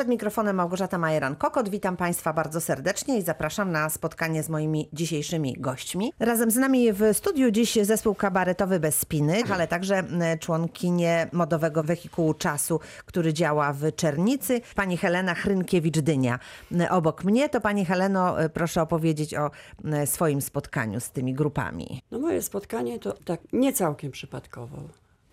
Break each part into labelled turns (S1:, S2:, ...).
S1: Przed mikrofonem Małgorzata Majeran-Kokot. Witam Państwa bardzo serdecznie i zapraszam na spotkanie z moimi dzisiejszymi gośćmi. Razem z nami w studiu dziś zespół kabaretowy Bez Spiny, ale także członkinie modowego wehikułu czasu, który działa w Czernicy, pani Helena Hrynkiewicz-Dynia. Obok mnie to pani Heleno, e, proszę opowiedzieć o swoim spotkaniu z tymi grupami.
S2: No moje spotkanie to tak nie całkiem przypadkowo.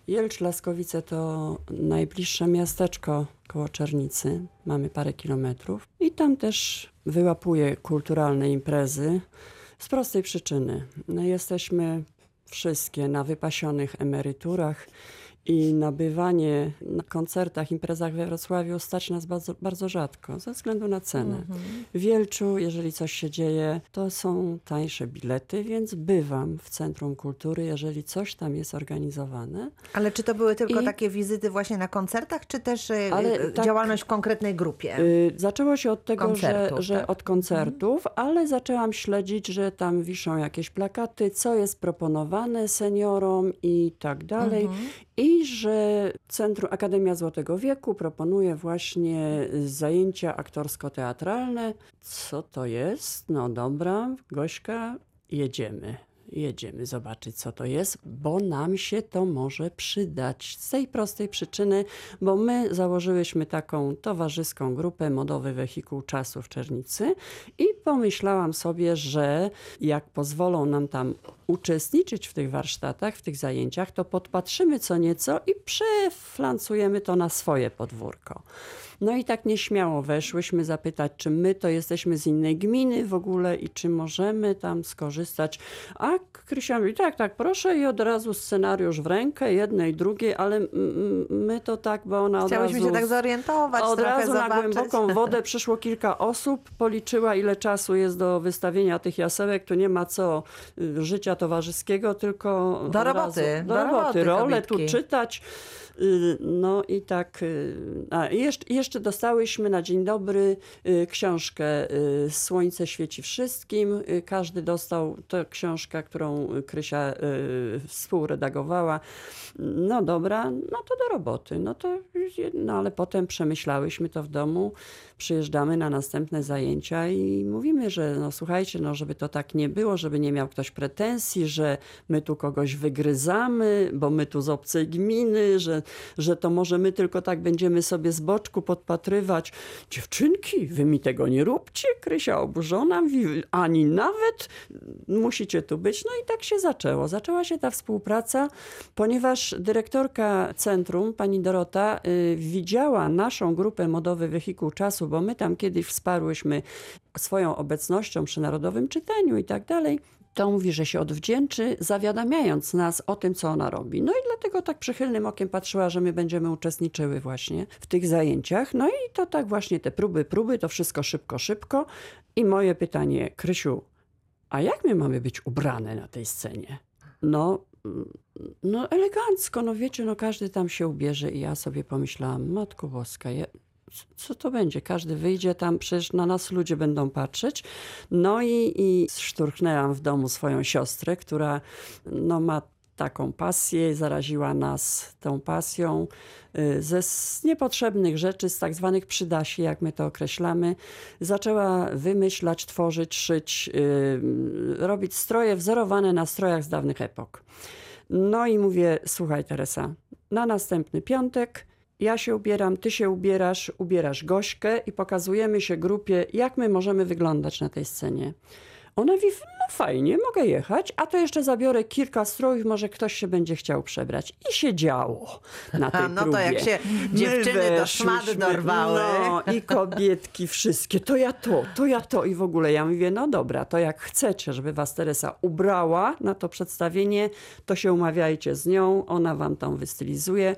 S2: Jelcz Laskowice to najbliższe miasteczko koło Czernicy. Mamy parę kilometrów. I tam też wyłapuję kulturalne imprezy z prostej przyczyny. No, jesteśmy wszystkie na wypasionych emeryturach i nabywanie na koncertach, imprezach we Wrocławiu stać nas bardzo, bardzo rzadko ze względu na cenę. W Wielczu, jeżeli coś się dzieje, to są tańsze bilety, więc bywam w Centrum Kultury, jeżeli coś tam jest organizowane.
S1: Ale czy to były tylko
S2: I-
S1: takie wizyty właśnie na koncertach, czy też e,
S2: Ale
S1: e,
S2: tak-
S1: działalność w konkretnej grupie?
S2: Y, Zaczęło się od tego, że, że
S1: tak?
S2: od koncertów, ale zaczęłam śledzić, że tam wiszą jakieś plakaty, co jest proponowane seniorom i tak dalej. I że Centrum Akademia Złotego Wieku proponuje właśnie zajęcia aktorsko-teatralne. Co to jest? No dobra, Gośka, jedziemy. Jedziemy zobaczyć, co to jest, bo nam się to może przydać. Z tej prostej przyczyny, bo my założyłyśmy taką towarzyską grupę Modowy Wehikuł Czasu w Czernicy i pomyślałam sobie, że jak pozwolą nam tam uczestniczyć w tych warsztatach, w tych zajęciach, to podpatrzymy co nieco i przeflancujemy to na swoje podwórko. No i tak nieśmiało weszłyśmy zapytać, czy my to jesteśmy z innej gminy w ogóle i czy możemy tam skorzystać. A Krysia mówi, tak, tak, proszę i od razu scenariusz w rękę, jednej, drugiej, ale my to tak, bo ona od
S1: Chciałyśmy
S2: razu...
S1: się tak zorientować,
S2: Od razu na
S1: zobaczyć.
S2: głęboką wodę przyszło kilka osób, policzyła ile czasu jest do wystawienia tych jasełek. Tu nie ma co y, życia towarzyskiego, tylko
S1: Do roboty,
S2: razu,
S1: do
S2: do roboty,
S1: roboty,
S2: role tu czytać. Y, No i tak, y, a jeszcze, dostałyśmy na dzień dobry y, książkę Słońce świeci wszystkim. Każdy dostał tę książkę, którą Krysia współredagowała. No dobra, no to do roboty. No to, no ale potem przemyślałyśmy to w domu, przyjeżdżamy na następne zajęcia i mówimy, że no słuchajcie, no żeby to tak nie było, żeby nie miał ktoś pretensji, że my tu kogoś wygryzamy, bo my tu z obcej gminy, że, że to może my tylko tak będziemy sobie z boczku podpatrywać. Dziewczynki, wy mi tego nie róbcie, Krysia oburzona, ani nawet musicie tu być. No i tak się zaczęło. Zaczęła się ta współpraca, ponieważ dyrektorka centrum, pani Dorota, y, widziała naszą grupę Modowy Wehikuł Czasu, bo my tam kiedyś wsparłyśmy swoją obecnością przy Narodowym Czytaniu i tak dalej. To mówi, że się odwdzięczy, zawiadamiając nas o tym, co ona robi. No i dlatego tak przychylnym okiem patrzyła, że my będziemy uczestniczyły właśnie w tych zajęciach. No i to tak właśnie te próby, próby, to wszystko szybko, szybko. I moje pytanie, Krysiu, a jak my mamy być ubrane na tej scenie? No, mm, no elegancko, no wiecie, no każdy tam się ubierze i ja sobie pomyślałam, Matko Boska, ja, co to będzie? Każdy wyjdzie tam, przecież na nas ludzie będą patrzeć. No i, i szturchnęłam w domu swoją siostrę, która no, ma taką pasję, zaraziła nas tą pasją y, ze z niepotrzebnych rzeczy, z tak zwanych przydasi, jak my to określamy. Zaczęła wymyślać, tworzyć, szyć, y, robić stroje wzorowane na strojach z dawnych epok. No i mówię, słuchaj Teresa, na następny piątek ja się ubieram, ty się ubierasz, ubierasz Gośkę i pokazujemy się grupie, jak my możemy wyglądać na tej scenie. Ona mówi, no fajnie, mogę jechać, a to jeszcze zabiorę kilka strojów, może ktoś się będzie chciał przebrać. I się działo na tej
S1: No to
S2: próbie.
S1: jak się dziewczyny do
S2: weszłyśmy,
S1: dorwały.
S2: No i kobietki wszystkie, to ja to, to ja to i w ogóle. Ja mówię, no dobra, to jak chcecie, żeby was Teresa ubrała na to przedstawienie, to się umawiajcie z nią, ona wam tam wystylizuje.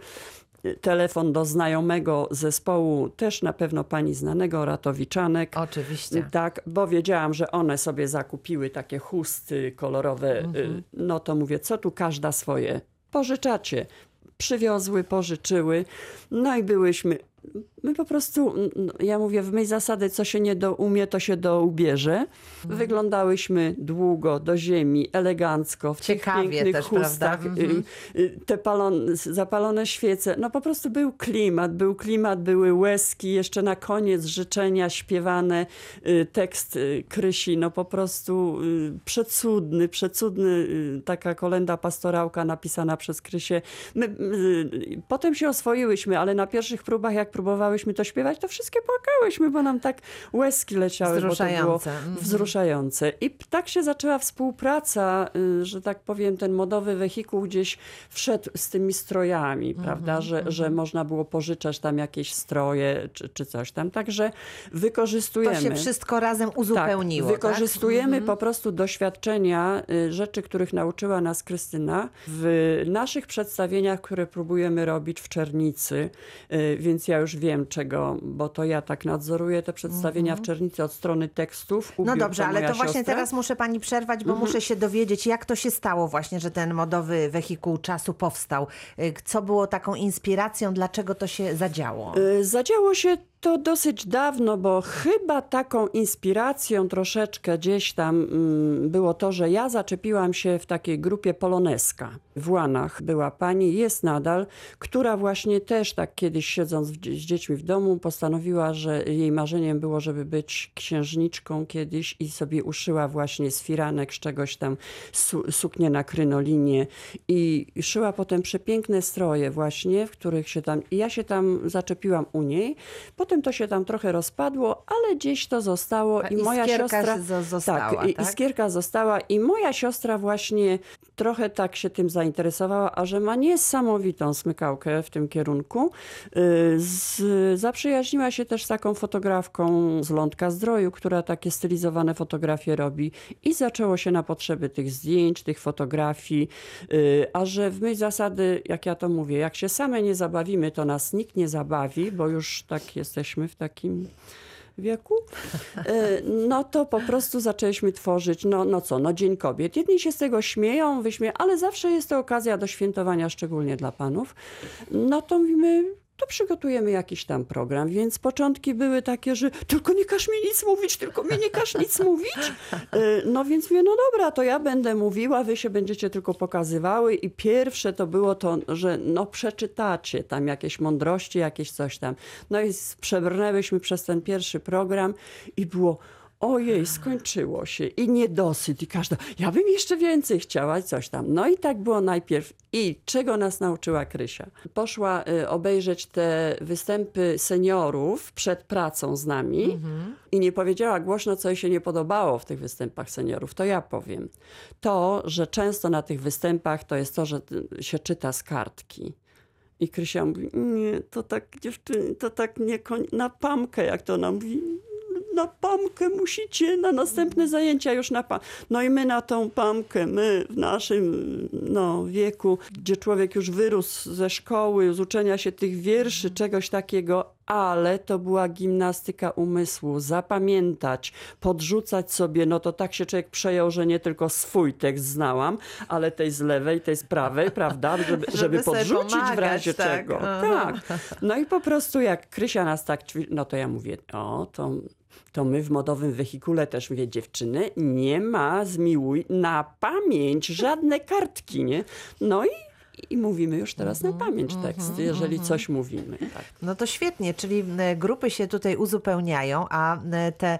S2: Telefon do znajomego zespołu, też na pewno pani znanego, Ratowiczanek.
S1: Oczywiście.
S2: Tak, bo wiedziałam, że one sobie zakupiły takie chusty kolorowe. y, No to mówię, co tu każda swoje pożyczacie. Przywiozły, pożyczyły. No i byłyśmy My po prostu, ja mówię, w mej zasady, co się nie do umie, to się do ubierze. Wyglądałyśmy długo, do ziemi, elegancko, w
S1: Ciekawie
S2: tych pięknych
S1: też,
S2: chustach.
S1: prawda?
S2: y, y, Te palon, zapalone świece. No po prostu był klimat, był klimat, były łezki. Jeszcze na koniec życzenia śpiewane, y, tekst y, Krysi, no po prostu y, przecudny, przecudny, y, taka kolenda pastorałka napisana przez Krysię. My, y, potem się oswoiłyśmy, ale na pierwszych próbach, jak próbowałyśmy to śpiewać, to wszystkie płakałyśmy, bo nam tak łezki leciały, bo to było
S1: Wzruszające. Mhm.
S2: wzruszające. I tak się zaczęła współpraca, y, że tak powiem, ten modowy wehikuł gdzieś wszedł z tymi strojami,
S1: Mhm,
S2: prawda, że, że można było pożyczać tam jakieś stroje czy, czy coś tam. Także wykorzystujemy.
S1: To się wszystko razem uzupełniło.
S2: Tak,
S1: tak?
S2: wykorzystujemy po prostu doświadczenia, y, rzeczy, których nauczyła nas Krystyna w naszych przedstawieniach, które próbujemy robić w Czernicy. Y, Więc ja już wiem czego, bo to ja tak nadzoruję te przedstawienia w Czernicy od strony tekstów.
S1: No
S2: Ubiór
S1: dobrze, ale to właśnie
S2: siostra.
S1: teraz muszę pani przerwać, bo
S2: Mhm.
S1: muszę się dowiedzieć, jak to się stało właśnie, że ten modowy wehikuł czasu powstał. Y, Co było taką inspiracją, dlaczego to się zadziało?
S2: Y, Zadziało się to dosyć dawno, bo chyba taką inspiracją troszeczkę gdzieś tam mm, było to, że ja zaczepiłam się w takiej grupie Poloneska. W Łanach była pani, jest nadal, która właśnie też tak kiedyś siedząc z dziećmi w domu postanowiła, że jej marzeniem było, żeby być księżniczką kiedyś i sobie uszyła właśnie z firanek, z czegoś tam su, suknię na krynolinie i szyła potem przepiękne stroje właśnie, w których się tam, i ja się tam zaczepiłam u niej. Potem to się tam trochę rozpadło, ale gdzieś to zostało i moja siostra...
S1: została,
S2: tak,
S1: tak?
S2: iskierka została i moja siostra właśnie trochę tak się tym zainteresowała, a że ma niesamowitą smykałkę w tym kierunku. y, Z, zaprzyjaźniła się też z taką fotografką z Lądka Zdroju, która takie stylizowane fotografie robi i zaczęło się na potrzeby tych zdjęć, tych fotografii, y, a że w myśl zasady, jak ja to mówię, jak się same nie zabawimy, to nas nikt nie zabawi, bo już tak jesteśmy w takim wieku, e, no to po prostu zaczęliśmy tworzyć, no, no co, no Dzień Kobiet. Jedni się z tego śmieją, wyśmieją, ale zawsze jest to okazja do świętowania, szczególnie dla panów. No to mówimy, to przygotujemy jakiś tam program, więc początki były takie, że tylko nie każ mi nic mówić, tylko mi nie każ nic mówić. E, No więc mówię, no dobra, to ja będę mówiła, wy się będziecie tylko pokazywały i pierwsze to było to, że no przeczytacie tam jakieś mądrości, jakieś coś tam. No i przebrnęłyśmy przez ten pierwszy program i było ojej, skończyło się i niedosyt i każda, ja bym jeszcze więcej chciała i coś tam. No i tak było najpierw. I czego nas nauczyła Krysia? Poszła y, obejrzeć te występy seniorów przed pracą z nami i nie powiedziała głośno, co jej się nie podobało w tych występach seniorów. To ja powiem. To, że często na tych występach to jest to, że y, się czyta z kartki. I Krysia mówi, nie, to tak dziewczyny, to tak nie na pamkę, jak to ona mówi. Na pamkę musicie, na następne zajęcia już na pamkę. No i my na tą pamkę, my w naszym no, wieku, gdzie człowiek już wyrósł ze szkoły, z uczenia się tych wierszy, czegoś takiego, ale to była gimnastyka umysłu. Zapamiętać, podrzucać sobie, no to tak się człowiek przejął, że nie tylko swój tekst znałam, ale tej z lewej, tej z prawej, prawda, żeby, żeby, podrzucić w
S1: pomagać,
S2: razie
S1: tak.
S2: czego. Tak. No i po prostu jak Krysia nas tak, no to ja mówię, o, to, to my w modowym wehikule też mówię, dziewczyny, nie ma zmiłuj na pamięć żadne kartki, nie? No i, i mówimy już teraz na pamięć tekst, jeżeli coś mówimy. Tak.
S1: No to świetnie, czyli grupy się tutaj uzupełniają, a te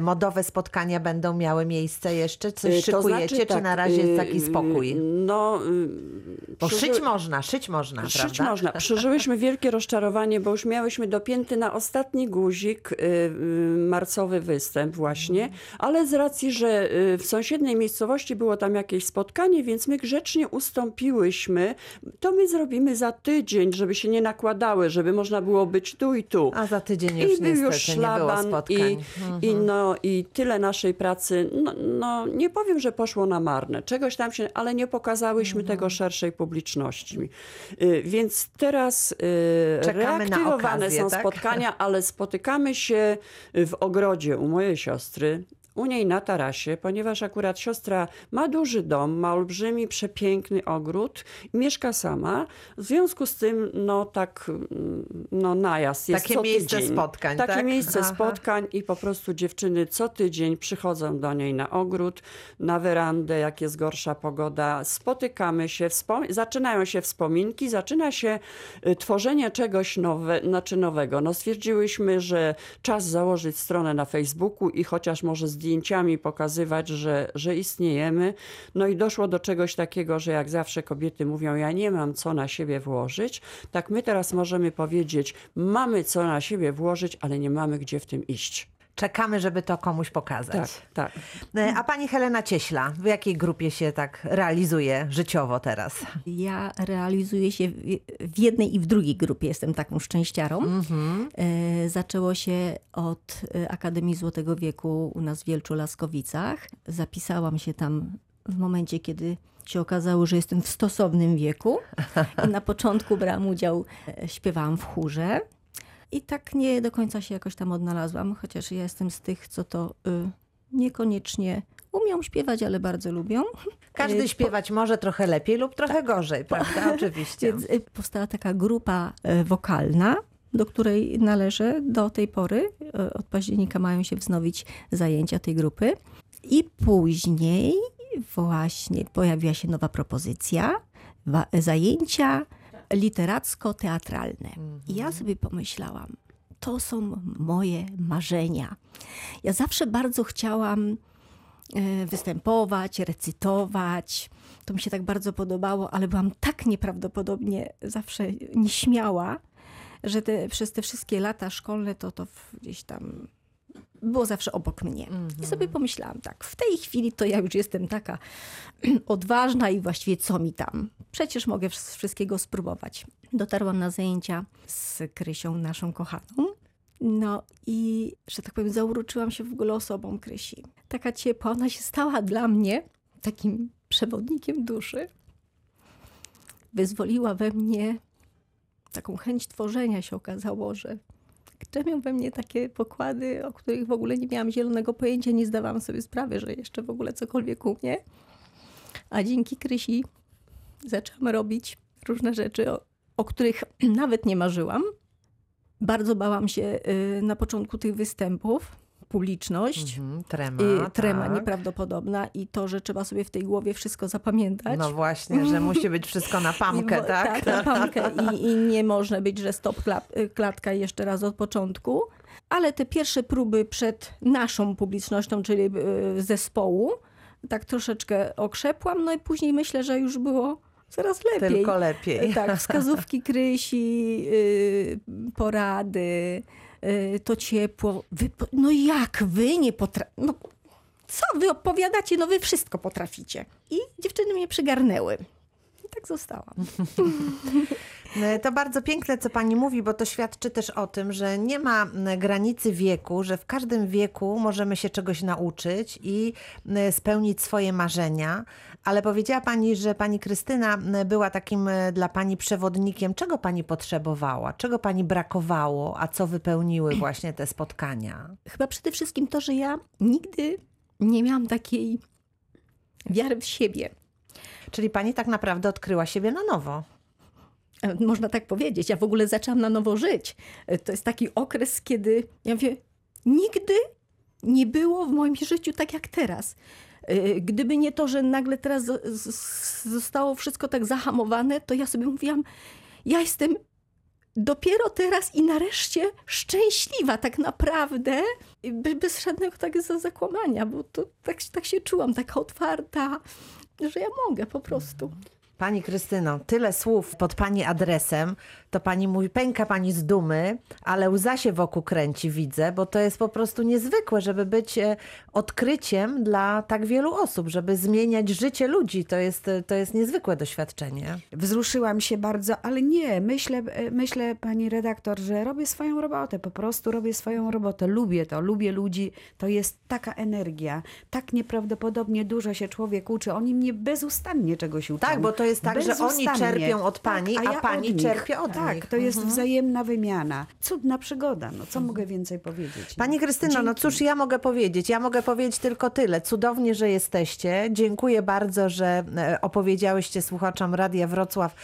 S1: modowe spotkania będą miały miejsce jeszcze? Coś
S2: Y, to
S1: szykujecie,
S2: znaczy
S1: czy
S2: tak,
S1: na razie jest taki spokój?
S2: y, No, y,
S1: Bo
S2: przyży-
S1: szyć można, szyć można,
S2: Szyć
S1: prawda?
S2: można. Przeżyłyśmy wielkie rozczarowanie, bo już miałyśmy dopięty na ostatni guzik marcowy występ właśnie, ale z racji, że w sąsiedniej miejscowości było tam jakieś spotkanie, więc my grzecznie ustąpiłyśmy. To my zrobimy za tydzień, żeby się nie nakładały, żeby można było być tu i tu.
S1: A za tydzień już
S2: I
S1: niestety
S2: już
S1: nie było
S2: szlaban
S1: spotkań.
S2: i, i, no, i tyle naszej pracy, no, no nie powiem, że poszło na marne, czegoś tam się, ale nie pokazałyśmy
S1: Mhm.
S2: tego szerszej publiczności. Y, Więc teraz y,
S1: Czekamy
S2: reaktywowane
S1: okazję,
S2: są
S1: tak?
S2: spotkania, ale spotykamy się w ogrodzie u mojej siostry u niej na tarasie, ponieważ akurat siostra ma duży dom, ma olbrzymi, przepiękny ogród mieszka sama. W związku z tym, no tak, mm, no najazd jest
S1: Takie
S2: co
S1: miejsce
S2: tydzień.
S1: spotkań,
S2: Takie
S1: tak?
S2: miejsce
S1: Aha.
S2: spotkań i po prostu dziewczyny co tydzień przychodzą do niej na ogród, na werandę, jak jest gorsza pogoda. Spotykamy się, zaczynają się wspominki, zaczyna się y, tworzenie czegoś nowe, znaczy nowego. No stwierdziłyśmy, że czas założyć stronę na Facebooku i chociaż może zdjęciami pokazywać, że, że istniejemy. No i doszło do czegoś takiego, że jak zawsze kobiety mówią, ja nie mam co na siebie włożyć, tak my teraz możemy powiedzieć, mamy co na siebie włożyć, ale nie mamy gdzie w tym iść.
S1: Czekamy, żeby to komuś pokazać.
S2: Tak, tak.
S1: E, A pani Helena Cieśla, w jakiej grupie się tak realizuje życiowo teraz?
S3: Ja realizuję się w, jednej i w drugiej grupie, jestem taką szczęściarą. E, zaczęło się od e, Akademii Złotego Wieku u nas w Wielczu Laskowicach. Zapisałam się tam w momencie, kiedy się okazało, że jestem w stosownym wieku. I na początku brałam udział, śpiewałam w chórze. I tak nie do końca się jakoś tam odnalazłam, chociaż ja jestem z tych, co to y, niekoniecznie umią śpiewać, ale bardzo lubią.
S1: Każdy
S3: po-
S1: śpiewać może trochę lepiej lub trochę gorzej, prawda? Oczywiście.
S3: Więc y, powstała taka grupa y, wokalna, do której należę do tej pory. Y, Od października mają się wznowić zajęcia tej grupy. I później właśnie pojawiła się nowa propozycja, zajęcia literacko-teatralne. I ja sobie pomyślałam, to są moje marzenia. Ja zawsze bardzo chciałam e, występować, recytować. To mi się tak bardzo podobało, ale byłam tak nieprawdopodobnie zawsze nieśmiała, że te, przez te wszystkie lata szkolne to to gdzieś tam było zawsze obok mnie. I sobie pomyślałam tak, w tej chwili to ja już jestem taka odważna i właściwie co mi tam? Przecież mogę wsz- wszystkiego spróbować. Dotarłam na zajęcia z Krysią, naszą kochaną. No i, że tak powiem, zauroczyłam się w ogóle osobą Krysi. Taka ciepła, ona się stała dla mnie takim przewodnikiem duszy. Wyzwoliła we mnie taką chęć tworzenia się okazało, że drzemią we mnie takie pokłady, o których w ogóle nie miałam zielonego pojęcia, nie zdawałam sobie sprawy, że jeszcze w ogóle cokolwiek umie. A dzięki Krysi zaczęłam robić różne rzeczy, o, o których nawet nie marzyłam. Bardzo bałam się y, na początku tych występów, publiczność.
S1: Mhm, trema,
S3: I trema
S1: tak.
S3: nieprawdopodobna i to, że trzeba sobie w tej głowie wszystko zapamiętać.
S1: No właśnie, że musi być wszystko na pamkę,
S3: I,
S1: tak?
S3: Tak, na pamkę I, i nie może być, że stop y, klatka jeszcze raz od początku. Ale te pierwsze próby przed naszą publicznością, czyli y, zespołu, tak troszeczkę okrzepłam, no i później myślę, że już było coraz lepiej.
S1: Tylko lepiej.
S3: Tak, wskazówki Krysi, y, porady, to ciepło. Wy, no jak wy nie potraficie? No, co wy opowiadacie? No wy wszystko potraficie. I dziewczyny mnie przygarnęły. I tak zostałam.
S1: E, To bardzo piękne, co pani mówi, bo to świadczy też o tym, że nie ma granicy wieku, że w każdym wieku możemy się czegoś nauczyć i spełnić swoje marzenia. Ale powiedziała pani, że pani Krystyna m, była takim e, dla pani przewodnikiem. Czego pani potrzebowała? Czego pani brakowało? A co wypełniły właśnie te spotkania?
S3: Chyba przede wszystkim to, że ja nigdy nie miałam takiej wiary w siebie.
S1: Czyli pani tak naprawdę odkryła siebie na nowo.
S3: E, Można tak powiedzieć. Ja w ogóle zaczęłam na nowo żyć. E, To jest taki okres, kiedy ja mówię, nigdy nie było w moim życiu tak jak teraz. E, Gdyby nie to, że nagle teraz zostało wszystko tak zahamowane, to ja sobie mówiłam, ja jestem dopiero teraz i nareszcie szczęśliwa tak naprawdę, bez żadnego tak za zakłamania, bo to tak, tak się czułam, taka otwarta, że ja mogę po prostu.
S1: Pani Krystyno, tyle słów pod pani adresem, to pani mówi, pęka pani z dumy, ale łza się wokół kręci, widzę, bo to jest po prostu niezwykłe, żeby być e, odkryciem dla tak wielu osób, żeby zmieniać życie ludzi. To jest, e, to jest niezwykłe doświadczenie.
S4: Wzruszyłam się bardzo, ale nie, myślę, e, myślę pani redaktor, że robię swoją robotę, po prostu robię swoją robotę, lubię to, lubię ludzi, to jest taka energia, tak nieprawdopodobnie dużo się człowiek uczy, oni mnie bezustannie czegoś uczą.
S1: Tak, bo to jest tak, że oni czerpią od pani,
S4: Tak,
S1: a,
S4: ja
S1: pani
S4: od nich.
S1: czerpie od
S4: tak, to jest wzajemna wymiana. Cudna przygoda, no co mogę więcej powiedzieć?
S1: Pani Krystyno, no
S4: Dzięki.
S1: cóż ja mogę powiedzieć? Ja mogę powiedzieć tylko tyle. Cudownie, że jesteście. Dziękuję bardzo, że e, opowiedziałyście słuchaczom Radia Wrocław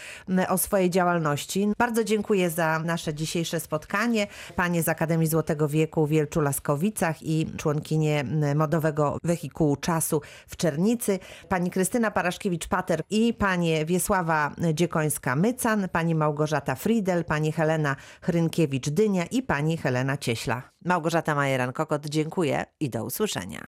S1: o swojej działalności. Bardzo dziękuję za nasze dzisiejsze spotkanie. Panie z Akademii Złotego Wieku w Wielczu Laskowicach i członkinie modowego wehikułu czasu w Czernicy. Pani Krystyna Paraszkiewicz-Pater i panie Wiesława Dziekońska-Mycan, pani Małgorzata Friedel, pani Helena Hrynkiewicz-Dynia i pani Helena Cieśla. Małgorzata Majeran-Kokot, dziękuję i do usłyszenia.